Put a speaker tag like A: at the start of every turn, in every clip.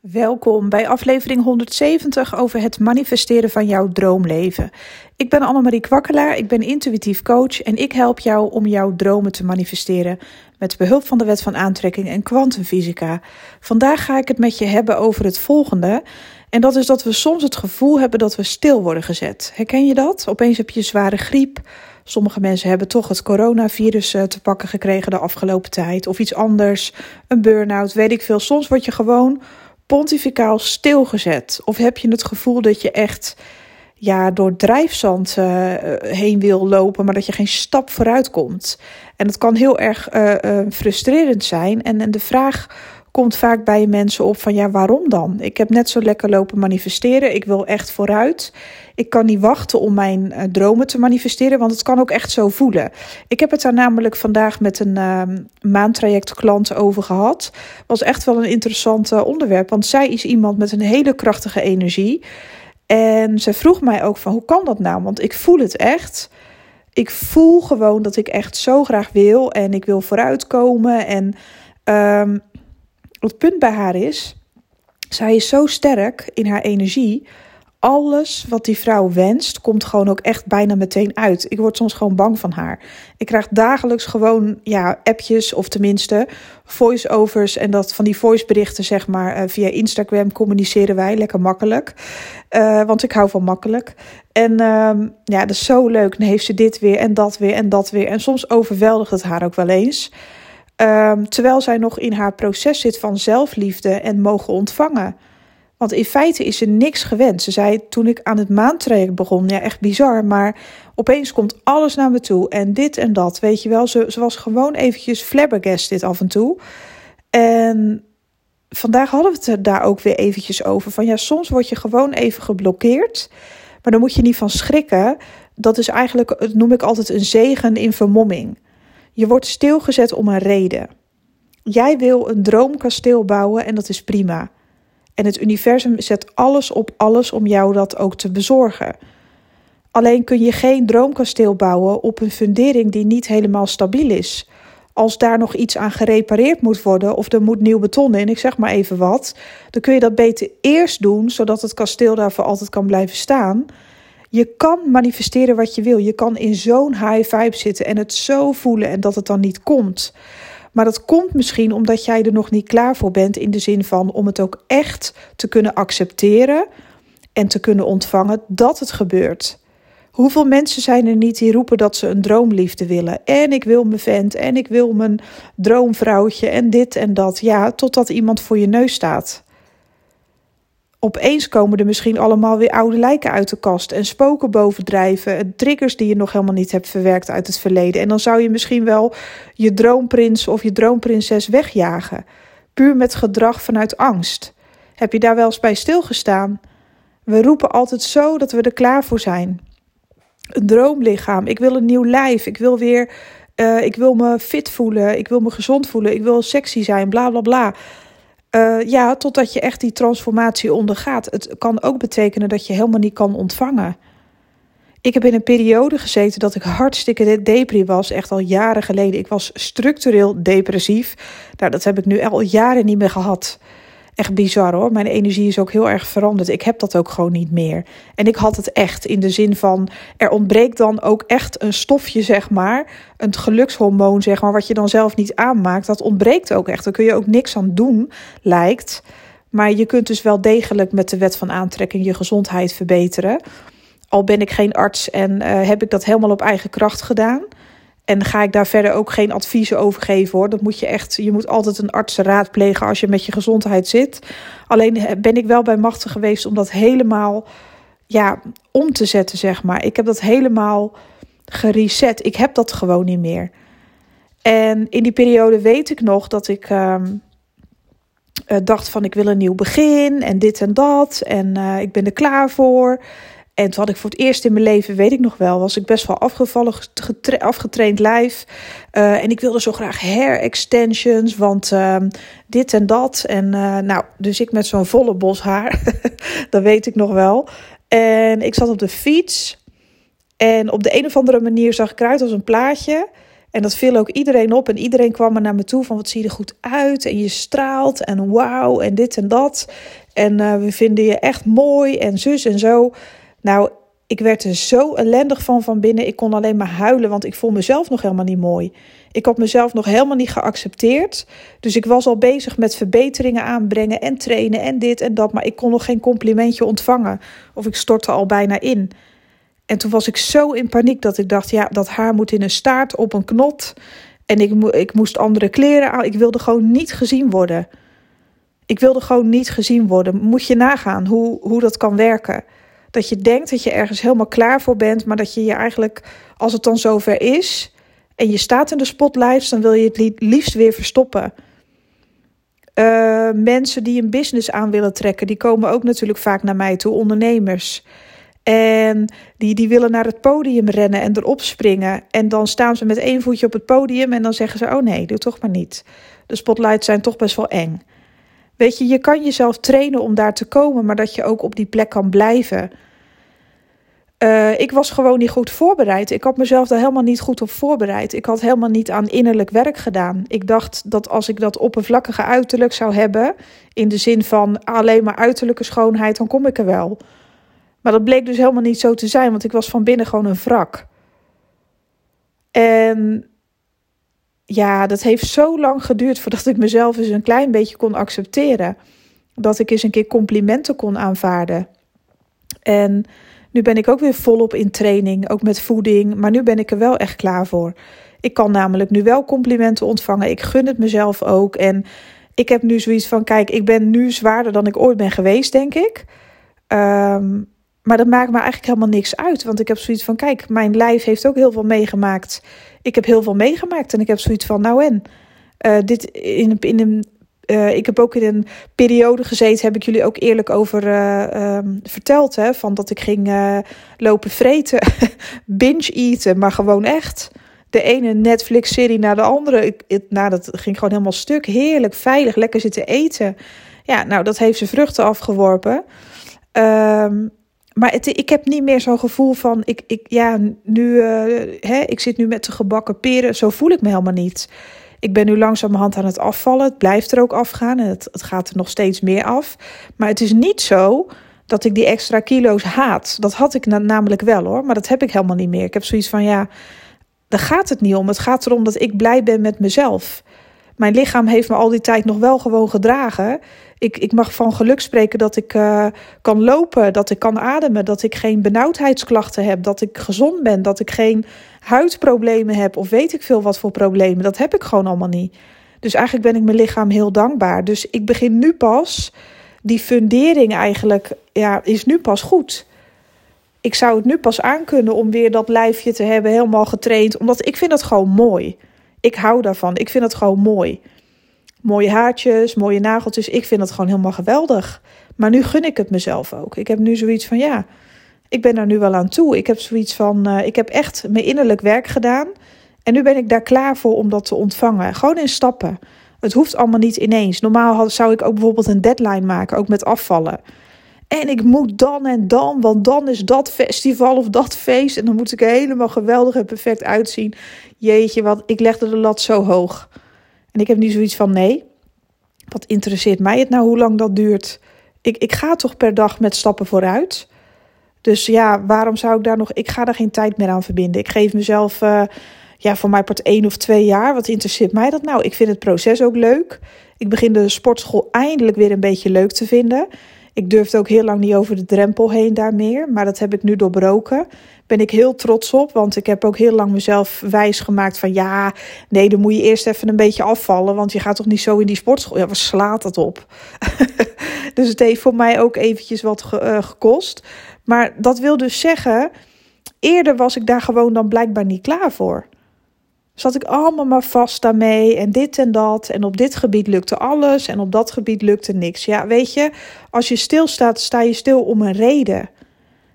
A: Welkom bij aflevering 170 over het manifesteren van jouw droomleven. Ik ben Annemarie Kwakkelaar, ik ben intuïtief coach en ik help jou om jouw dromen te manifesteren met behulp van de wet van aantrekking en kwantumfysica. Vandaag ga ik het met je hebben over het volgende. En dat is dat we soms het gevoel hebben dat we stil worden gezet. Herken je dat? Opeens heb je zware griep. Sommige mensen hebben toch het coronavirus eh, te pakken gekregen de afgelopen tijd. Of iets anders, een burn-out, weet ik veel. Soms word je gewoon pontificaal stilgezet? Of heb je het gevoel dat je echt ja, door drijfzand uh, heen wil lopen, maar dat je geen stap vooruit komt? En het kan heel erg uh, frustrerend zijn. En, en de vraag komt vaak bij mensen op van ja, waarom dan? Ik heb net zo lekker lopen manifesteren. Ik wil echt vooruit. Ik kan niet wachten om mijn uh, dromen te manifesteren, want het kan ook echt zo voelen. Ik heb het daar namelijk vandaag met een uh, maandtraject klant over gehad. Was echt wel een interessant uh, onderwerp, want zij is iemand met een hele krachtige energie. En ze vroeg mij ook van hoe kan dat nou? Want ik voel het echt. Ik voel gewoon dat ik echt zo graag wil en ik wil vooruitkomen en um, het punt bij haar is, zij is zo sterk in haar energie. Alles wat die vrouw wenst, komt gewoon ook echt bijna meteen uit. Ik word soms gewoon bang van haar. Ik krijg dagelijks gewoon ja, appjes, of tenminste voice-overs. En dat van die voiceberichten, zeg maar, eh, via Instagram communiceren wij lekker makkelijk. Uh, want ik hou van makkelijk. En uh, ja, dat is zo leuk. Dan heeft ze dit weer en dat weer en dat weer. En soms overweldigt het haar ook wel eens. Um, terwijl zij nog in haar proces zit van zelfliefde en mogen ontvangen. Want in feite is ze niks gewend. Ze zei toen ik aan het maantraject begon, ja echt bizar, maar opeens komt alles naar me toe en dit en dat, weet je wel. Ze, ze was gewoon eventjes flabbergast dit af en toe. En vandaag hadden we het daar ook weer eventjes over. Van ja, soms word je gewoon even geblokkeerd, maar dan moet je niet van schrikken. Dat is eigenlijk, dat noem ik altijd een zegen in vermomming. Je wordt stilgezet om een reden. Jij wil een droomkasteel bouwen en dat is prima. En het universum zet alles op alles om jou dat ook te bezorgen. Alleen kun je geen droomkasteel bouwen op een fundering die niet helemaal stabiel is. Als daar nog iets aan gerepareerd moet worden of er moet nieuw beton in, ik zeg maar even wat, dan kun je dat beter eerst doen, zodat het kasteel daarvoor altijd kan blijven staan. Je kan manifesteren wat je wil. Je kan in zo'n high vibe zitten en het zo voelen en dat het dan niet komt. Maar dat komt misschien omdat jij er nog niet klaar voor bent in de zin van om het ook echt te kunnen accepteren en te kunnen ontvangen dat het gebeurt. Hoeveel mensen zijn er niet die roepen dat ze een droomliefde willen? En ik wil mijn vent en ik wil mijn droomvrouwtje en dit en dat. Ja, totdat iemand voor je neus staat opeens komen er misschien allemaal weer oude lijken uit de kast en spoken bovendrijven, triggers die je nog helemaal niet hebt verwerkt uit het verleden. En dan zou je misschien wel je droomprins of je droomprinses wegjagen, puur met gedrag vanuit angst. Heb je daar wel eens bij stilgestaan? We roepen altijd zo dat we er klaar voor zijn. Een droomlichaam, ik wil een nieuw lijf, ik wil weer, uh, ik wil me fit voelen, ik wil me gezond voelen, ik wil sexy zijn, bla bla bla. Uh, ja, totdat je echt die transformatie ondergaat. Het kan ook betekenen dat je helemaal niet kan ontvangen. Ik heb in een periode gezeten dat ik hartstikke depri was, echt al jaren geleden. Ik was structureel depressief. Nou, dat heb ik nu al jaren niet meer gehad echt bizar hoor. Mijn energie is ook heel erg veranderd. Ik heb dat ook gewoon niet meer. En ik had het echt in de zin van er ontbreekt dan ook echt een stofje, zeg maar. Een gelukshormoon, zeg maar, wat je dan zelf niet aanmaakt. Dat ontbreekt ook echt. Daar kun je ook niks aan doen, lijkt. Maar je kunt dus wel degelijk met de wet van aantrekking je gezondheid verbeteren. Al ben ik geen arts en uh, heb ik dat helemaal op eigen kracht gedaan. En ga ik daar verder ook geen adviezen over geven hoor. Dat moet je echt. Je moet altijd een arts raadplegen als je met je gezondheid zit. Alleen ben ik wel bij machten geweest om dat helemaal ja, om te zetten, zeg maar. Ik heb dat helemaal gereset. Ik heb dat gewoon niet meer. En in die periode weet ik nog dat ik uh, dacht van ik wil een nieuw begin en dit en dat. En uh, ik ben er klaar voor. En toen had ik voor het eerst in mijn leven, weet ik nog wel, was ik best wel afgevallen, afgetraind lijf. Uh, en ik wilde zo graag hair extensions, want uh, dit en dat. En uh, nou, dus ik met zo'n volle bos haar, dat weet ik nog wel. En ik zat op de fiets. En op de een of andere manier zag ik eruit als een plaatje. En dat viel ook iedereen op. En iedereen kwam er naar me toe van wat zie je er goed uit. En je straalt en wauw en dit en dat. En uh, we vinden je echt mooi en zus en zo. Nou, ik werd er zo ellendig van van binnen. Ik kon alleen maar huilen, want ik voel mezelf nog helemaal niet mooi. Ik had mezelf nog helemaal niet geaccepteerd. Dus ik was al bezig met verbeteringen aanbrengen en trainen en dit en dat. Maar ik kon nog geen complimentje ontvangen. Of ik stortte al bijna in. En toen was ik zo in paniek dat ik dacht: ja, dat haar moet in een staart op een knot. En ik, ik moest andere kleren aan. Ik wilde gewoon niet gezien worden. Ik wilde gewoon niet gezien worden. Moet je nagaan hoe, hoe dat kan werken. Dat je denkt dat je ergens helemaal klaar voor bent, maar dat je je eigenlijk, als het dan zover is en je staat in de spotlights, dan wil je het liefst weer verstoppen. Uh, mensen die een business aan willen trekken, die komen ook natuurlijk vaak naar mij toe, ondernemers. En die, die willen naar het podium rennen en erop springen. En dan staan ze met één voetje op het podium en dan zeggen ze: Oh nee, doe toch maar niet. De spotlights zijn toch best wel eng. Weet je, je kan jezelf trainen om daar te komen, maar dat je ook op die plek kan blijven. Uh, ik was gewoon niet goed voorbereid. Ik had mezelf daar helemaal niet goed op voorbereid. Ik had helemaal niet aan innerlijk werk gedaan. Ik dacht dat als ik dat oppervlakkige uiterlijk zou hebben, in de zin van alleen maar uiterlijke schoonheid, dan kom ik er wel. Maar dat bleek dus helemaal niet zo te zijn, want ik was van binnen gewoon een wrak. En ja, dat heeft zo lang geduurd voordat ik mezelf eens een klein beetje kon accepteren. Dat ik eens een keer complimenten kon aanvaarden. En nu ben ik ook weer volop in training, ook met voeding. Maar nu ben ik er wel echt klaar voor. Ik kan namelijk nu wel complimenten ontvangen. Ik gun het mezelf ook. En ik heb nu zoiets van: kijk, ik ben nu zwaarder dan ik ooit ben geweest, denk ik. Um, maar dat maakt me eigenlijk helemaal niks uit. Want ik heb zoiets van: kijk, mijn lijf heeft ook heel veel meegemaakt. Ik heb heel veel meegemaakt. En ik heb zoiets van: nou en. Uh, dit in, in een uh, ik heb ook in een periode gezeten, heb ik jullie ook eerlijk over uh, um, verteld. Hè, van dat ik ging lopen vreten, binge eten, maar gewoon echt. De ene Netflix-serie naar de andere. Ik, het, nou, dat ging gewoon helemaal stuk. Heerlijk, veilig, lekker zitten eten. Ja, nou, dat heeft zijn vruchten afgeworpen. Um, maar het, ik heb niet meer zo'n gevoel van, ik, ik, ja, nu, hè, ik zit nu met de gebakken peren. Zo voel ik me helemaal niet. Ik ben nu langzamerhand aan het afvallen. Het blijft er ook afgaan het, het gaat er nog steeds meer af. Maar het is niet zo dat ik die extra kilo's haat. Dat had ik namelijk wel hoor, maar dat heb ik helemaal niet meer. Ik heb zoiets van ja, daar gaat het niet om. Het gaat erom dat ik blij ben met mezelf. Mijn lichaam heeft me al die tijd nog wel gewoon gedragen. Ik, ik mag van geluk spreken dat ik uh, kan lopen, dat ik kan ademen, dat ik geen benauwdheidsklachten heb, dat ik gezond ben, dat ik geen huidproblemen heb of weet ik veel wat voor problemen. Dat heb ik gewoon allemaal niet. Dus eigenlijk ben ik mijn lichaam heel dankbaar. Dus ik begin nu pas, die fundering eigenlijk, ja, is nu pas goed. Ik zou het nu pas aankunnen om weer dat lijfje te hebben, helemaal getraind. Omdat ik vind dat gewoon mooi. Ik hou daarvan. Ik vind het gewoon mooi. Mooie haartjes, mooie nageltjes. Ik vind het gewoon helemaal geweldig. Maar nu gun ik het mezelf ook. Ik heb nu zoiets van ja, ik ben er nu wel aan toe. Ik heb zoiets van, uh, ik heb echt mijn innerlijk werk gedaan. En nu ben ik daar klaar voor om dat te ontvangen. Gewoon in stappen. Het hoeft allemaal niet ineens. Normaal zou ik ook bijvoorbeeld een deadline maken, ook met afvallen. En ik moet dan en dan, want dan is dat festival of dat feest. En dan moet ik er helemaal geweldig en perfect uitzien. Jeetje, wat ik legde de lat zo hoog. En ik heb nu zoiets van: nee, wat interesseert mij het nou hoe lang dat duurt? Ik, ik ga toch per dag met stappen vooruit. Dus ja, waarom zou ik daar nog. Ik ga daar geen tijd meer aan verbinden. Ik geef mezelf. Uh, ja, voor mij part één of twee jaar. Wat interesseert mij dat nou? Ik vind het proces ook leuk. Ik begin de sportschool eindelijk weer een beetje leuk te vinden. Ik durfde ook heel lang niet over de drempel heen daar meer. Maar dat heb ik nu doorbroken. Ben ik heel trots op. Want ik heb ook heel lang mezelf wijs gemaakt van ja, nee, dan moet je eerst even een beetje afvallen. Want je gaat toch niet zo in die sportschool. Ja, waar slaat dat op? dus het heeft voor mij ook eventjes wat uh, gekost. Maar dat wil dus zeggen, eerder was ik daar gewoon dan blijkbaar niet klaar voor. Zat ik allemaal maar vast daarmee en dit en dat. En op dit gebied lukte alles en op dat gebied lukte niks. Ja, weet je, als je stilstaat, sta je stil om een reden.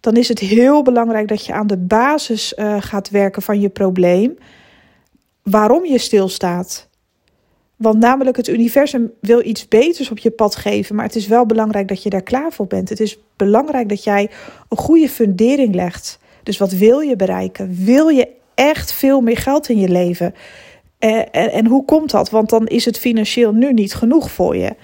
A: Dan is het heel belangrijk dat je aan de basis uh, gaat werken van je probleem. Waarom je stilstaat. Want namelijk het universum wil iets beters op je pad geven, maar het is wel belangrijk dat je daar klaar voor bent. Het is belangrijk dat jij een goede fundering legt. Dus wat wil je bereiken? Wil je echt veel meer geld in je leven. En, en, en hoe komt dat? Want dan is het financieel nu niet genoeg voor je.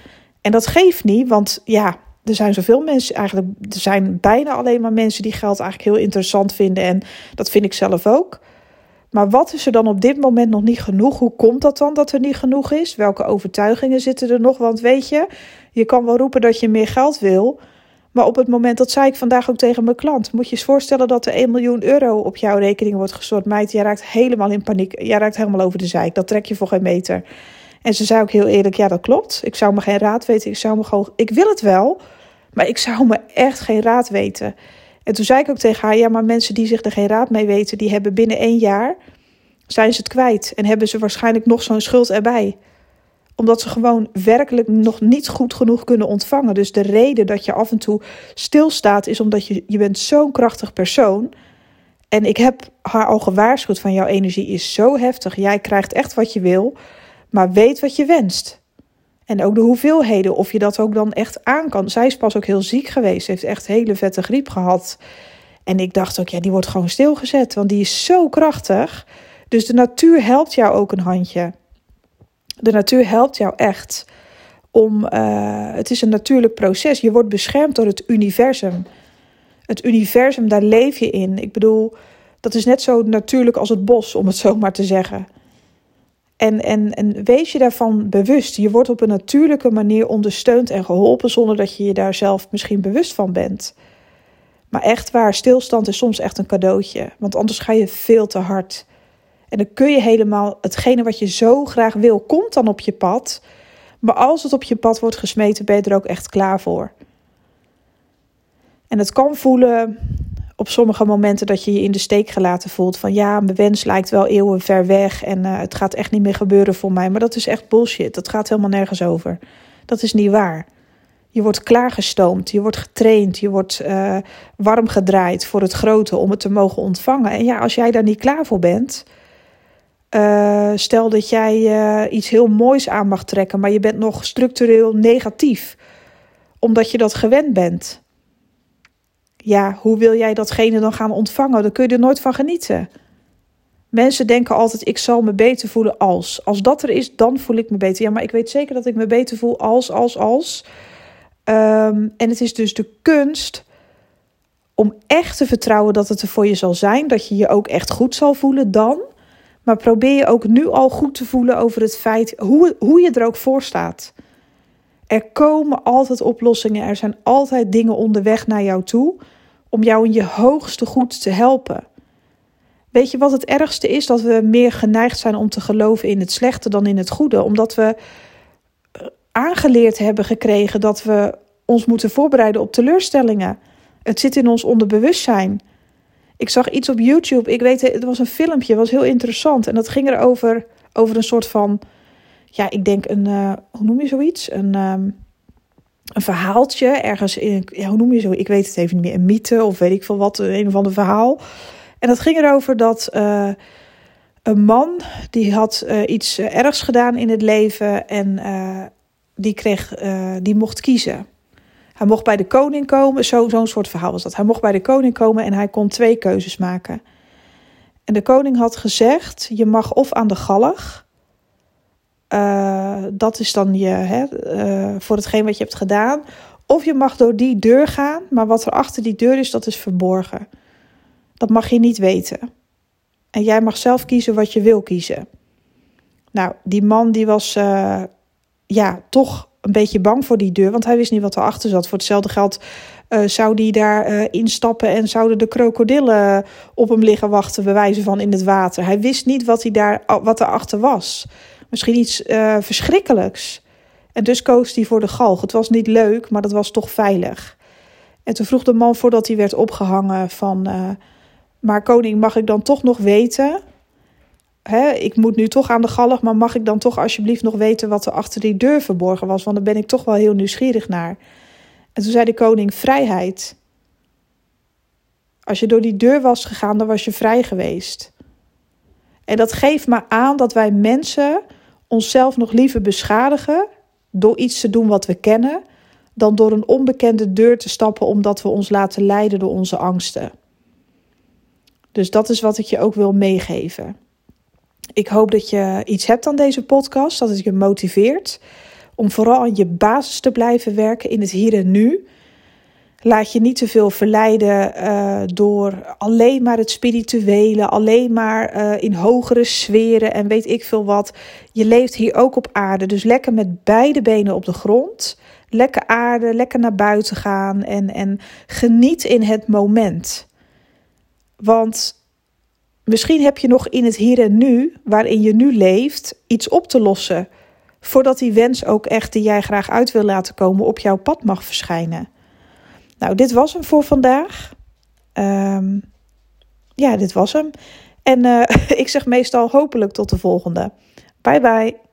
A: En dat geeft niet, want ja, er zijn zoveel mensen, eigenlijk, er zijn bijna alleen maar mensen die geld eigenlijk heel interessant vinden. En dat vind ik zelf ook. Maar wat is er dan op dit moment nog niet genoeg? Hoe komt dat dan dat er niet genoeg is? Welke overtuigingen zitten er nog? Want weet je, je kan wel roepen dat je meer geld wil. Maar op het moment, dat zei ik vandaag ook tegen mijn klant, moet je eens voorstellen dat er 1 miljoen euro op jouw rekening wordt gestort. Meid, jij raakt helemaal in paniek. Jij raakt helemaal over de zijk. Dat trek je voor geen meter. En ze zei ook heel eerlijk: ja, dat klopt. Ik zou me geen raad weten. Ik zou me gewoon. Ik wil het wel, maar ik zou me echt geen raad weten. En toen zei ik ook tegen haar: ja, maar mensen die zich er geen raad mee weten, die hebben binnen één jaar zijn ze het kwijt en hebben ze waarschijnlijk nog zo'n schuld erbij omdat ze gewoon werkelijk nog niet goed genoeg kunnen ontvangen. Dus de reden dat je af en toe stilstaat is omdat je, je bent zo'n krachtig persoon. En ik heb haar al gewaarschuwd van jouw energie is zo heftig. Jij krijgt echt wat je wil, maar weet wat je wenst. En ook de hoeveelheden, of je dat ook dan echt aan kan. Zij is pas ook heel ziek geweest, heeft echt hele vette griep gehad. En ik dacht ook, ja, die wordt gewoon stilgezet, want die is zo krachtig. Dus de natuur helpt jou ook een handje. De natuur helpt jou echt om. Uh, het is een natuurlijk proces. Je wordt beschermd door het universum. Het universum, daar leef je in. Ik bedoel, dat is net zo natuurlijk als het bos, om het zo maar te zeggen. En, en, en wees je daarvan bewust. Je wordt op een natuurlijke manier ondersteund en geholpen zonder dat je je daar zelf misschien bewust van bent. Maar echt waar, stilstand is soms echt een cadeautje. Want anders ga je veel te hard. En dan kun je helemaal hetgene wat je zo graag wil, komt dan op je pad. Maar als het op je pad wordt gesmeten, ben je er ook echt klaar voor. En het kan voelen op sommige momenten dat je je in de steek gelaten voelt. Van ja, mijn wens lijkt wel eeuwen ver weg en uh, het gaat echt niet meer gebeuren voor mij. Maar dat is echt bullshit. Dat gaat helemaal nergens over. Dat is niet waar. Je wordt klaargestoomd, je wordt getraind, je wordt uh, warm gedraaid voor het grote om het te mogen ontvangen. En ja, als jij daar niet klaar voor bent, uh, stel dat jij uh, iets heel moois aan mag trekken, maar je bent nog structureel negatief, omdat je dat gewend bent. Ja, hoe wil jij datgene dan gaan ontvangen? Dan kun je er nooit van genieten. Mensen denken altijd: ik zal me beter voelen als. Als dat er is, dan voel ik me beter. Ja, maar ik weet zeker dat ik me beter voel als, als, als. Um, en het is dus de kunst om echt te vertrouwen dat het er voor je zal zijn. Dat je je ook echt goed zal voelen dan. Maar probeer je ook nu al goed te voelen over het feit hoe, hoe je er ook voor staat. Er komen altijd oplossingen, er zijn altijd dingen onderweg naar jou toe om jou in je hoogste goed te helpen. Weet je wat het ergste is? Dat we meer geneigd zijn om te geloven in het slechte dan in het goede, omdat we eh, aangeleerd hebben gekregen dat we ons moeten voorbereiden op teleurstellingen. Het zit in ons onderbewustzijn. Ik zag iets op YouTube. Ik weet, het was een filmpje, was heel interessant. En dat ging erover over een soort van, ja, ik denk een, uh, hoe noem je zoiets? Een, um, een verhaaltje ergens in, ja, hoe noem je zo? Ik weet het even niet meer. Een mythe of weet ik veel wat, een of ander verhaal. En dat ging erover dat uh, een man die had uh, iets ergs gedaan in het leven en die kreeg, die mocht kiezen. Hij mocht bij de koning komen, zo'n zo soort verhaal was dat. Hij mocht bij de koning komen en hij kon twee keuzes maken. En de koning had gezegd: je mag of aan de galg. Uh, dat is dan je, hè, uh, voor hetgeen wat je hebt gedaan. Of je mag door die deur gaan, maar wat er achter die deur is, dat is verborgen. Dat mag je niet weten. En jij mag zelf kiezen wat je wil kiezen. Nou, die man die was uh, ja, toch een beetje bang voor die deur, want hij wist niet wat erachter zat. Voor hetzelfde geld uh, zou die daar uh, instappen en zouden de krokodillen op hem liggen wachten, bewijzen van in het water. Hij wist niet wat, hij daar, wat erachter was. Misschien iets uh, verschrikkelijks. En dus koos hij voor de galg. Het was niet leuk, maar dat was toch veilig. En toen vroeg de man voordat hij werd opgehangen van... maar koning, mag ik dan toch nog weten hè, ik moet nu toch aan de galg, maar mag ik dan toch alsjeblieft nog weten wat er achter die deur verborgen was? Want daar ben ik toch wel heel nieuwsgierig naar. En toen zei de koning: Vrijheid. Als je door die deur was gegaan, dan was je vrij geweest. En dat geeft maar aan dat wij mensen onszelf nog liever beschadigen door iets te doen wat we kennen, dan door een onbekende deur te stappen omdat we ons laten leiden door onze angsten. Dus dat is wat ik je ook wil meegeven. Ik hoop dat je iets hebt aan deze podcast, dat het je motiveert om vooral aan je basis te blijven werken in het hier en nu. Laat je niet te veel verleiden uh, door alleen maar het spirituele, alleen maar uh, in hogere sferen en weet ik veel wat. Je leeft hier ook op aarde, dus lekker met beide benen op de grond. Lekker aarde, lekker naar buiten gaan en, en geniet in het moment. Want misschien heb je nog in het hier en nu, waarin je nu leeft, iets op te lossen. Voordat die wens ook echt die jij graag uit wil laten komen op jouw pad mag verschijnen. Nou, dit was hem voor vandaag. Um, ja, dit was hem. En uh, ik zeg meestal hopelijk tot de volgende. Bye bye.